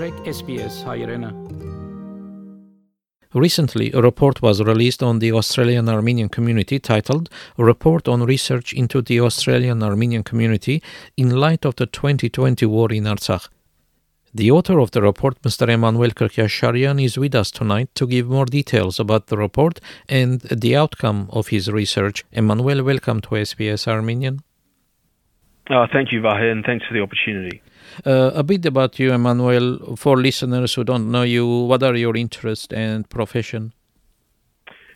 Trek SBS Hairena. Recently, a report was released on the Australian Armenian community titled A Report on Research into the Australian Armenian Community in Light of the 2020 War in Artsakh. The author of the report, Mr. Emanuel Kerkyasharian, is with us tonight to give more details about the report and the outcome of his research. Emanuel, welcome to SBS Armenian. Oh, thank you, Vahe, and thanks for the opportunity. Uh, a bit about you, Emmanuel, for listeners who don't know you. What are your interests and profession?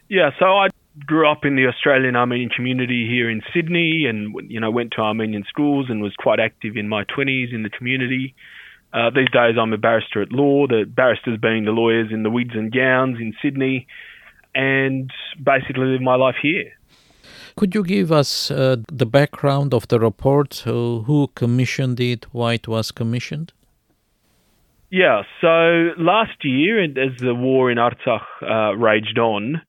Yeah, so I grew up in the Australian Armenian community here in Sydney, and you know went to Armenian schools and was quite active in my twenties in the community. Uh, these days, I'm a barrister at law. The barristers being the lawyers in the wigs and gowns in Sydney, and basically live my life here. Could you give us uh, the background of the report? Uh, who commissioned it? Why it was commissioned? Yeah, so last year, as the war in Artsakh uh, raged on,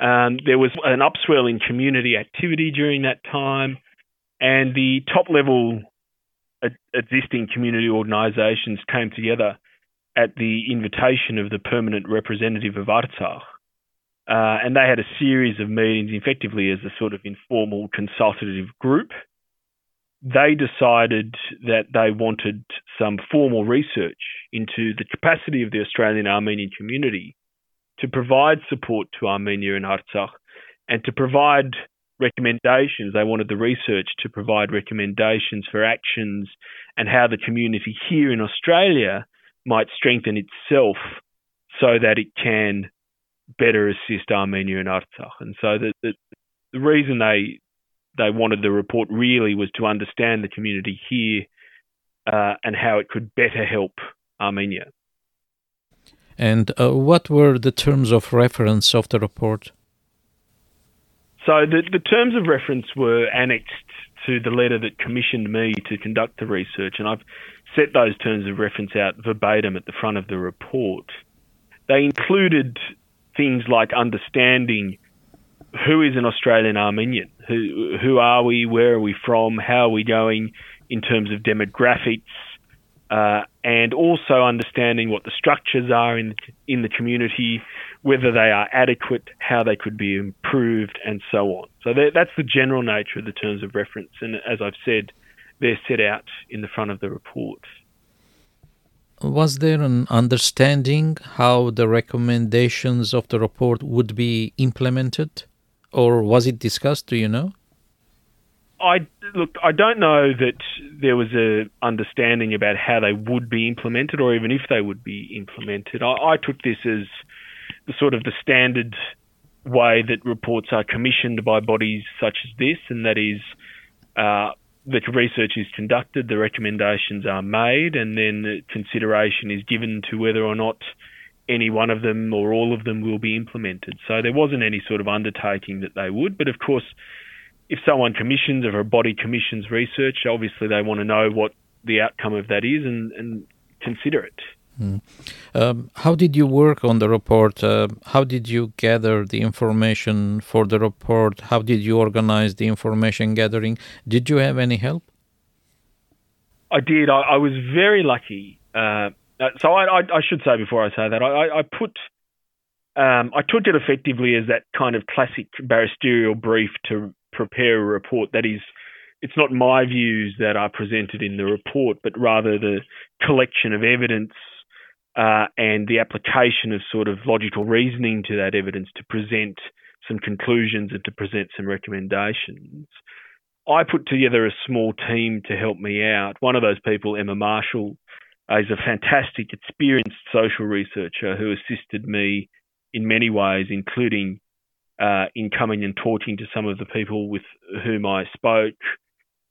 um, there was an upswell in community activity during that time, and the top level existing community organisations came together at the invitation of the permanent representative of Artsakh uh, and they had a series of meetings effectively as a sort of informal consultative group. They decided that they wanted some formal research into the capacity of the Australian Armenian community to provide support to Armenia and Artsakh and to provide recommendations. They wanted the research to provide recommendations for actions and how the community here in Australia might strengthen itself so that it can better assist Armenia and Artsakh. And so the, the, the reason they they wanted the report really was to understand the community here uh, and how it could better help Armenia. And uh, what were the terms of reference of the report? So the, the terms of reference were annexed to the letter that commissioned me to conduct the research, and I've set those terms of reference out verbatim at the front of the report. They included things like understanding who is an Australian Armenian, who who are we, where are we from, how are we going in terms of demographics, uh, and also understanding what the structures are in in the community, whether they are adequate, how they could be improved, and so on. So that's the general nature of the terms of reference, and as I've said, they're set out in the front of the report was there an understanding how the recommendations of the report would be implemented? Or was it discussed? Do you know? I look I don't know that there was a understanding about how they would be implemented or even if they would be implemented. I, I took this as the sort of the standard way that reports are commissioned by bodies such as this and that is uh, the research is conducted, the recommendations are made, and then consideration is given to whether or not any one of them or all of them will be implemented. So there wasn't any sort of undertaking that they would, but of course, if someone commissions or a body commissions research, obviously they want to know what the outcome of that is and, and consider it. Mm. Um, how did you work on the report? Uh, how did you gather the information for the report? How did you organize the information gathering? Did you have any help? I did. I, I was very lucky. Uh, uh so I, I, I, should say before I say that I, I put um, I took it effectively as that kind of classic barristerial brief to prepare a report that is it's not my views that are presented in the report, but rather the collection of evidence uh, and the application of sort of logical reasoning to that evidence to present some conclusions and to present some recommendations. I put together a small team to help me out. One of those people, Emma Marshall, is a fantastic, experienced social researcher who assisted me in many ways, including uh, in coming and talking to some of the people with whom I spoke,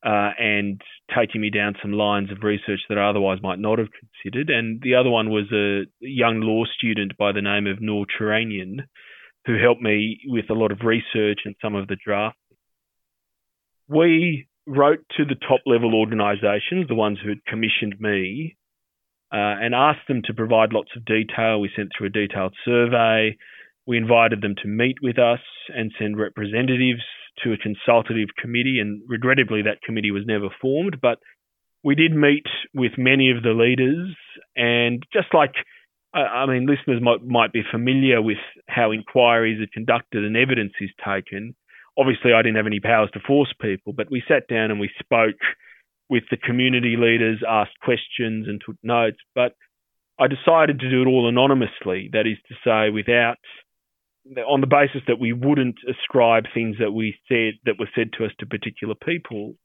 uh, and taking me down some lines of research that I otherwise might not have considered. And the other one was a young law student by the name of Noor Turanian, who helped me with a lot of research and some of the drafts. We wrote to the top level organisations, the ones who had commissioned me, uh, and asked them to provide lots of detail. We sent through a detailed survey. We invited them to meet with us and send representatives to a consultative committee, and regrettably, that committee was never formed. But we did meet with many of the leaders, and just like I mean, listeners might might be familiar with how inquiries are conducted and evidence is taken. Obviously, I didn't have any powers to force people, but we sat down and we spoke with the community leaders, asked questions, and took notes. But I decided to do it all anonymously. That is to say, without on the basis that we wouldn't ascribe things that we said that were said to us to particular people.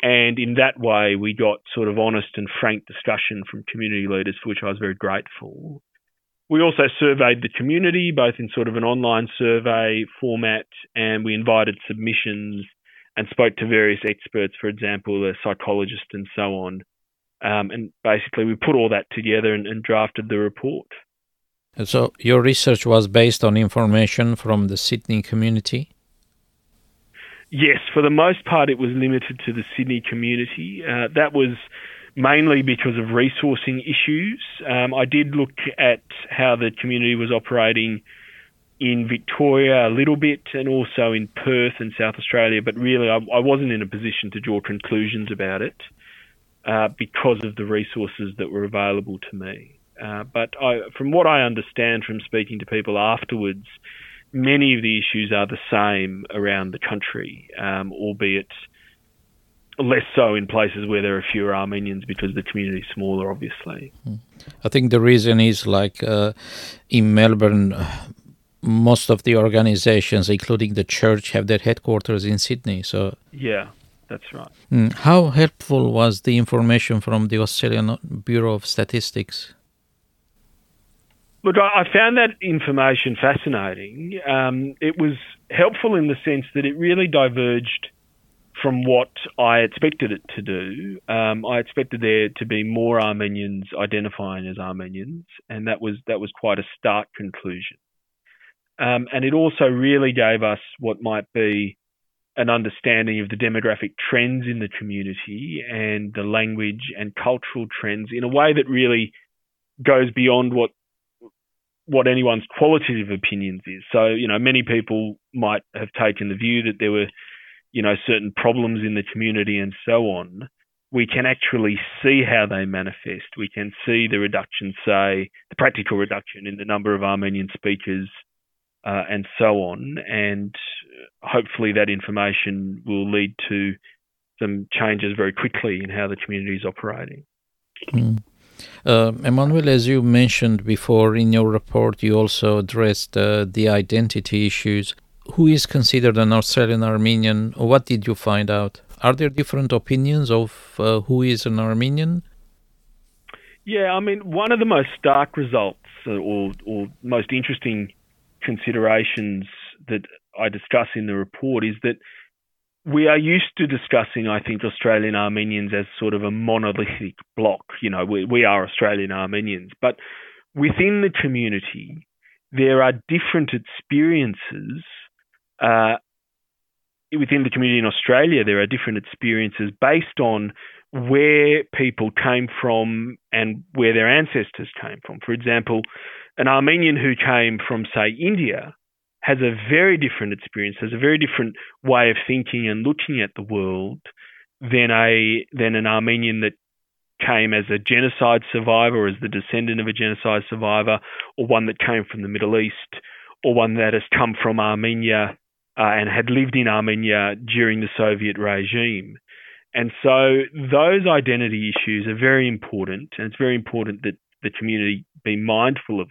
And in that way, we got sort of honest and frank discussion from community leaders, for which I was very grateful. We also surveyed the community, both in sort of an online survey format, and we invited submissions and spoke to various experts, for example, a psychologist and so on. Um, and basically, we put all that together and, and drafted the report. So, your research was based on information from the Sydney community? Yes, for the most part, it was limited to the Sydney community. Uh, that was mainly because of resourcing issues. Um, I did look at how the community was operating in Victoria a little bit and also in Perth and South Australia, but really I, I wasn't in a position to draw conclusions about it uh, because of the resources that were available to me. Uh, but I, from what I understand from speaking to people afterwards, many of the issues are the same around the country, um, albeit less so in places where there are fewer Armenians because the community is smaller, obviously. Hmm. I think the reason is like uh, in Melbourne, most of the organizations, including the church, have their headquarters in Sydney. So yeah, that's right. Hmm. How helpful was the information from the Australian Bureau of Statistics? Look, I found that information fascinating. Um, it was helpful in the sense that it really diverged from what I expected it to do. Um, I expected there to be more Armenians identifying as Armenians, and that was that was quite a stark conclusion. Um, and it also really gave us what might be an understanding of the demographic trends in the community and the language and cultural trends in a way that really goes beyond what what anyone's qualitative opinions is. So, you know, many people might have taken the view that there were, you know, certain problems in the community and so on. We can actually see how they manifest. We can see the reduction, say, the practical reduction in the number of Armenian speakers uh, and so on. And hopefully that information will lead to some changes very quickly in how the community is operating. Mm. Uh, Emmanuel, as you mentioned before in your report, you also addressed uh, the identity issues. Who is considered an Australian Armenian? What did you find out? Are there different opinions of uh, who is an Armenian? Yeah, I mean, one of the most stark results uh, or, or most interesting considerations that I discuss in the report is that we are used to discussing, I think, Australian Armenians as sort of a monolithic block. You know, we, we are Australian Armenians, but within the community, there are different experiences. Uh, within the community in Australia, there are different experiences based on where people came from and where their ancestors came from. For example, an Armenian who came from, say, India has a very different experience, has a very different way of thinking and looking at the world than a than an Armenian that came as a genocide survivor, or as the descendant of a genocide survivor, or one that came from the Middle East, or one that has come from Armenia uh, and had lived in Armenia during the Soviet regime. And so those identity issues are very important, and it's very important that the community be mindful of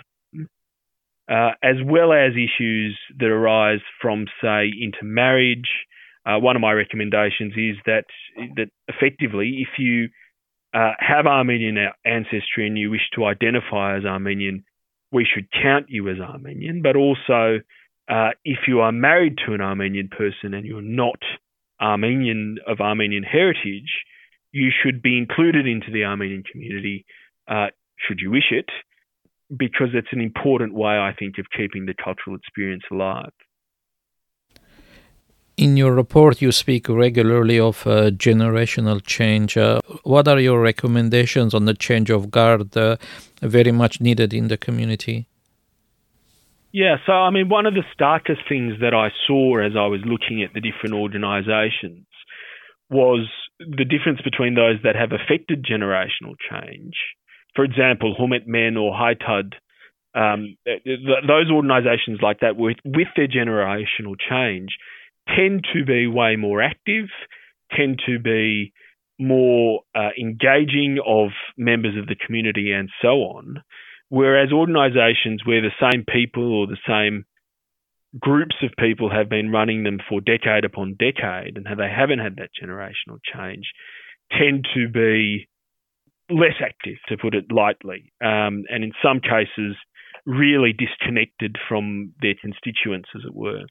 uh, as well as issues that arise from, say, intermarriage. Uh, one of my recommendations is that that effectively, if you uh, have Armenian ancestry and you wish to identify as Armenian, we should count you as Armenian. But also, uh, if you are married to an Armenian person and you're not Armenian of Armenian heritage, you should be included into the Armenian community, uh, should you wish it, because it's an important way, I think, of keeping the cultural experience alive. In your report, you speak regularly of uh, generational change. Uh, what are your recommendations on the change of guard, uh, very much needed in the community? Yeah, so I mean, one of the starkest things that I saw as I was looking at the different organisations was the difference between those that have affected generational change, for example, Homenetmen or Haitud, um, those organisations like that with, with their generational change tend to be way more active, tend to be more uh, engaging of members of the community and so on. Whereas organisations where the same people or the same groups of people have been running them for decade upon decade and they haven't had that generational change tend to be less active, to put it lightly, um, and in some cases, really disconnected from their constituents, as it were.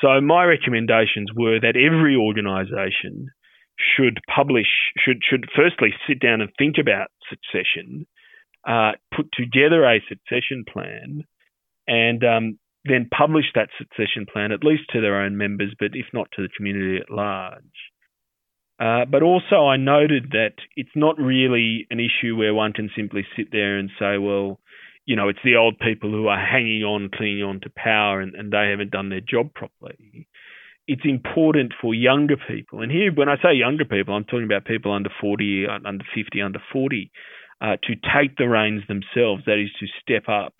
So, my recommendations were that every organisation should publish, should, should firstly sit down and think about succession, uh, put together a succession plan, and um, then publish that succession plan, at least to their own members, but if not to the community at large. Uh, but also, I noted that it's not really an issue where one can simply sit there and say, well, you know, it's the old people who are hanging on, clinging on to power, and, and they haven't done their job properly. It's important for younger people, and here, when I say younger people, I'm talking about people under 40, under 50, under 40, uh, to take the reins themselves. That is to step up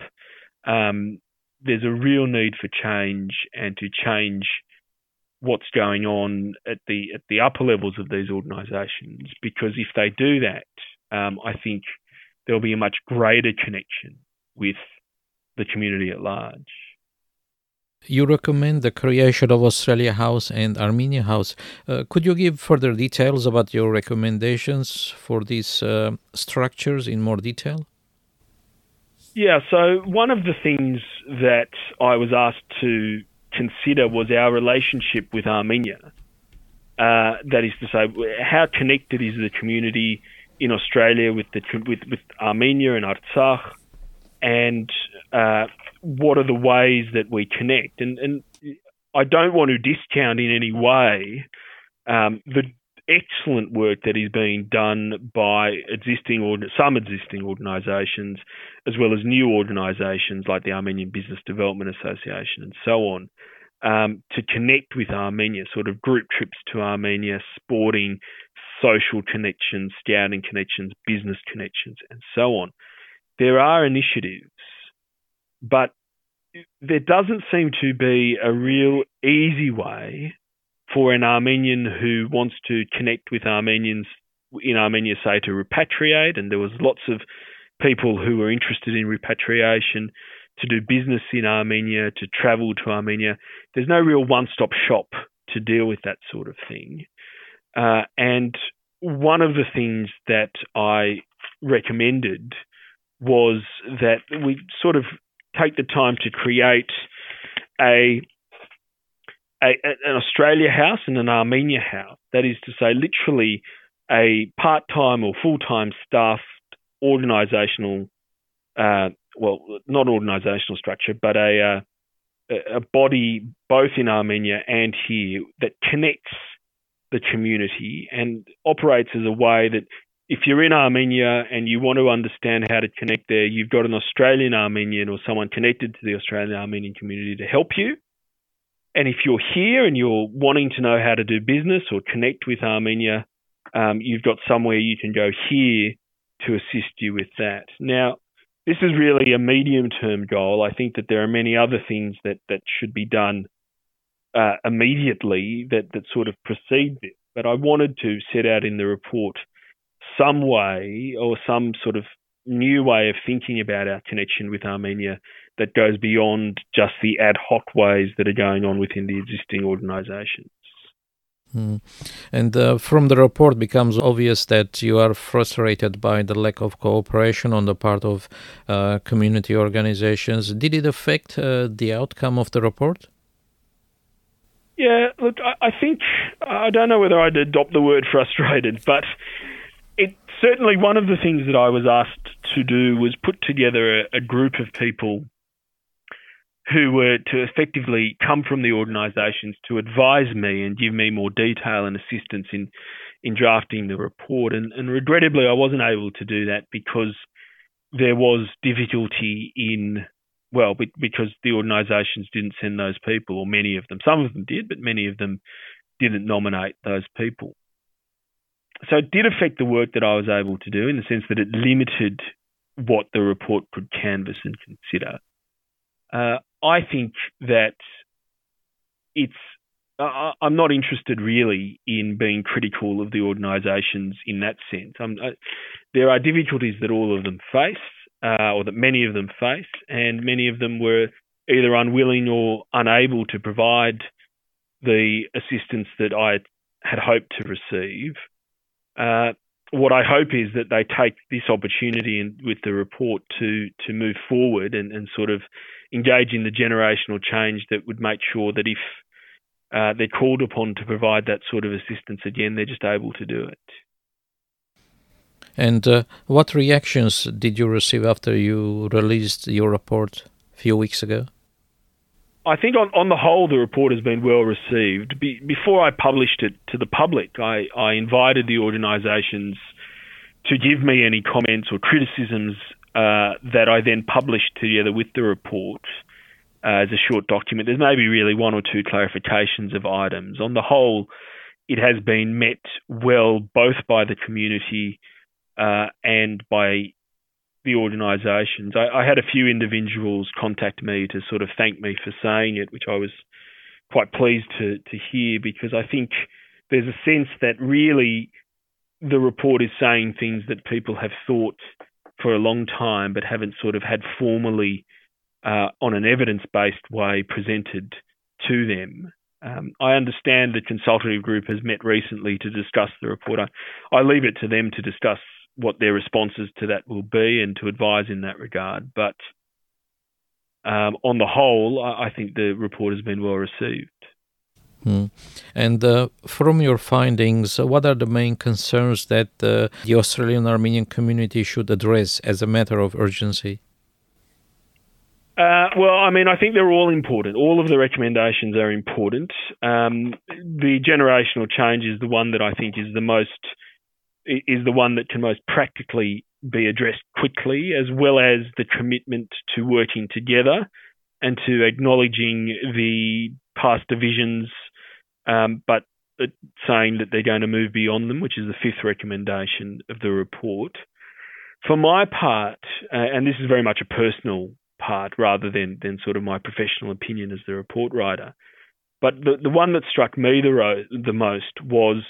um, there's a real need for change and to change what's going on at the at the upper levels of these organisations because if they do that, um, I think there'll be a much greater connection with the community at large. You recommend the creation of Australia House and Armenia House. Uh, could you give further details about your recommendations for these uh, structures in more detail? Yeah, so one of the things that I was asked to consider was our relationship with Armenia. Uh, that is to say, how connected is the community in Australia with the with, with Armenia and Artsakh, and uh, what are the ways that we connect? And, and I don't want to discount in any way um, the excellent work that is being done by existing or some existing organisations, as well as new organisations like the Armenian Business Development Association and so on, um, to connect with Armenia, sort of group trips to Armenia, sporting, social connections, scouting connections, business connections, and so on. There are initiatives, but there doesn't seem to be a real easy way for an Armenian who wants to connect with Armenians in Armenia, say, to repatriate, and there was lots of people who were interested in repatriation, to do business in Armenia, to travel to Armenia. There's no real one-stop shop to deal with that sort of thing. Uh, and one of the things that I recommended was that we sort of take the time to create a a, an Australia house and an Armenia house. That is to say, literally a part time or full time staffed organisational, uh, well, not organisational structure, but a, uh, a body both in Armenia and here that connects the community and operates as a way that if you're in Armenia and you want to understand how to connect there, you've got an Australian Armenian or someone connected to the Australian Armenian community to help you. And if you're here and you're wanting to know how to do business or connect with Armenia, um, you've got somewhere you can go here to assist you with that. Now, this is really a medium term goal. I think that there are many other things that, that should be done uh, immediately that, that sort of precede this. But I wanted to set out in the report some way or some sort of new way of thinking about our connection with Armenia that goes beyond just the ad hoc ways that are going on within the existing organisations. Mm. And uh, from the report becomes obvious that you are frustrated by the lack of cooperation on the part of uh, community organizations. Did it affect uh, the outcome of the report? Yeah, look, I, I think I don't know whether I'd adopt the word frustrated, but it certainly one of the things that I was asked to do was put together a, a group of people who were to effectively come from the organisations to advise me and give me more detail and assistance in in drafting the report. And, and regrettably, I wasn't able to do that because there was difficulty in well, because the organisations didn't send those people, or many of them. Some of them did, but many of them didn't nominate those people. so it did affect the work that I was able to do in the sense that it limited what the report could canvass and consider. Uh, I think that it's. Uh, I'm not interested really in being critical of the organisations in that sense. Uh, there are difficulties that all of them face, uh, or that many of them face, and many of them were either unwilling or unable to provide the assistance that I had hoped to receive. What I hope is that they take this opportunity in, with the report to to move forward and, and sort of engage in the generational change that would make sure that if uh, they're called upon to provide that sort of assistance again, they're just able to do it. And uh, what reactions did you receive after you released your report a few weeks ago? I think on, on the whole, the report has been well received. Be, before I published it to the public, I, I invited the organisations to give me any comments or criticisms uh, that I then published together with the report uh, as a short document. There's maybe really one or two clarifications of items. On the whole, it has been met well both by the community uh, and by the organisations. I, I, had a few individuals contact me to sort of thank me for saying it, which I was quite pleased to to hear because I think there's a sense that really the report is saying things that people have thought for a long time but haven't sort of had formally uh, on an evidence based way presented to them. Um, I understand the consultative group has met recently to discuss the report. I, I leave it to them to discuss what their responses to that will be and to advise in that regard. But um, on the whole, I, think the report has been well received. Hmm. And uh, from your findings, what are the main concerns that uh, the Australian Armenian community should address as a matter of urgency? Uh, well, I mean, I think they're all important. All of the recommendations are important. Um, the generational change is the one that I think is the most is the one that can most practically be addressed quickly, as well as the commitment to working together and to acknowledging the past divisions, um, but saying that they're going to move beyond them, which is the fifth recommendation of the report. For my part, uh, and this is very much a personal part rather than, than sort of my professional opinion as the report writer, but the, the one that struck me the, ro- the most was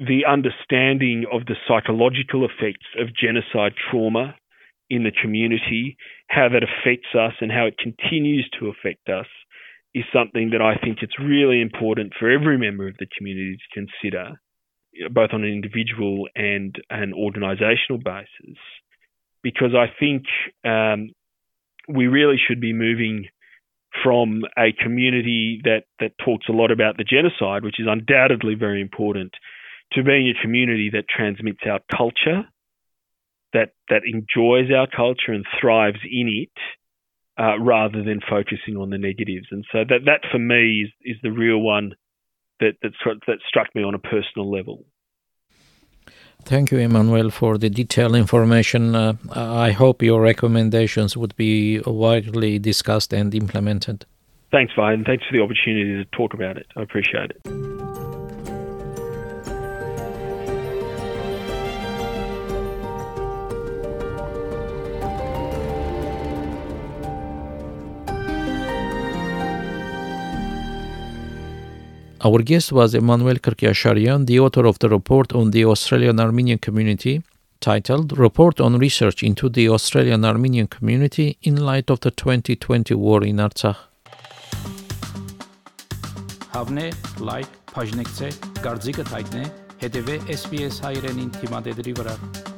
the understanding of the psychological effects of genocide trauma in the community, how that affects us and how it continues to affect us is something that I think it's really important for every member of the community to consider, both on an individual and an organisational basis, because I think um, we really should be moving from a community that, that talks a lot about the genocide, which is undoubtedly very important, to being a community that transmits our culture, that that enjoys our culture and thrives in it, uh, rather than focusing on the negatives. And so that that for me is is the real one that that that struck me on a personal level. Thank you, Emmanuel, for the detailed information. Uh, I hope your recommendations would be widely discussed and implemented. Thanks, Vahe. Thanks for the opportunity to talk about it. I appreciate it. Our guest was Emmanuel Kirkiasharian, the author of the report on the Australian Armenian community titled Report on Research into the Australian Armenian Community in Light of the 2020 War in Artsakh. Հավնե, լայք, բաժնեկցե, դարձիկը թայտնե, հետևե SPS հայրենին թիմադեդի վրա։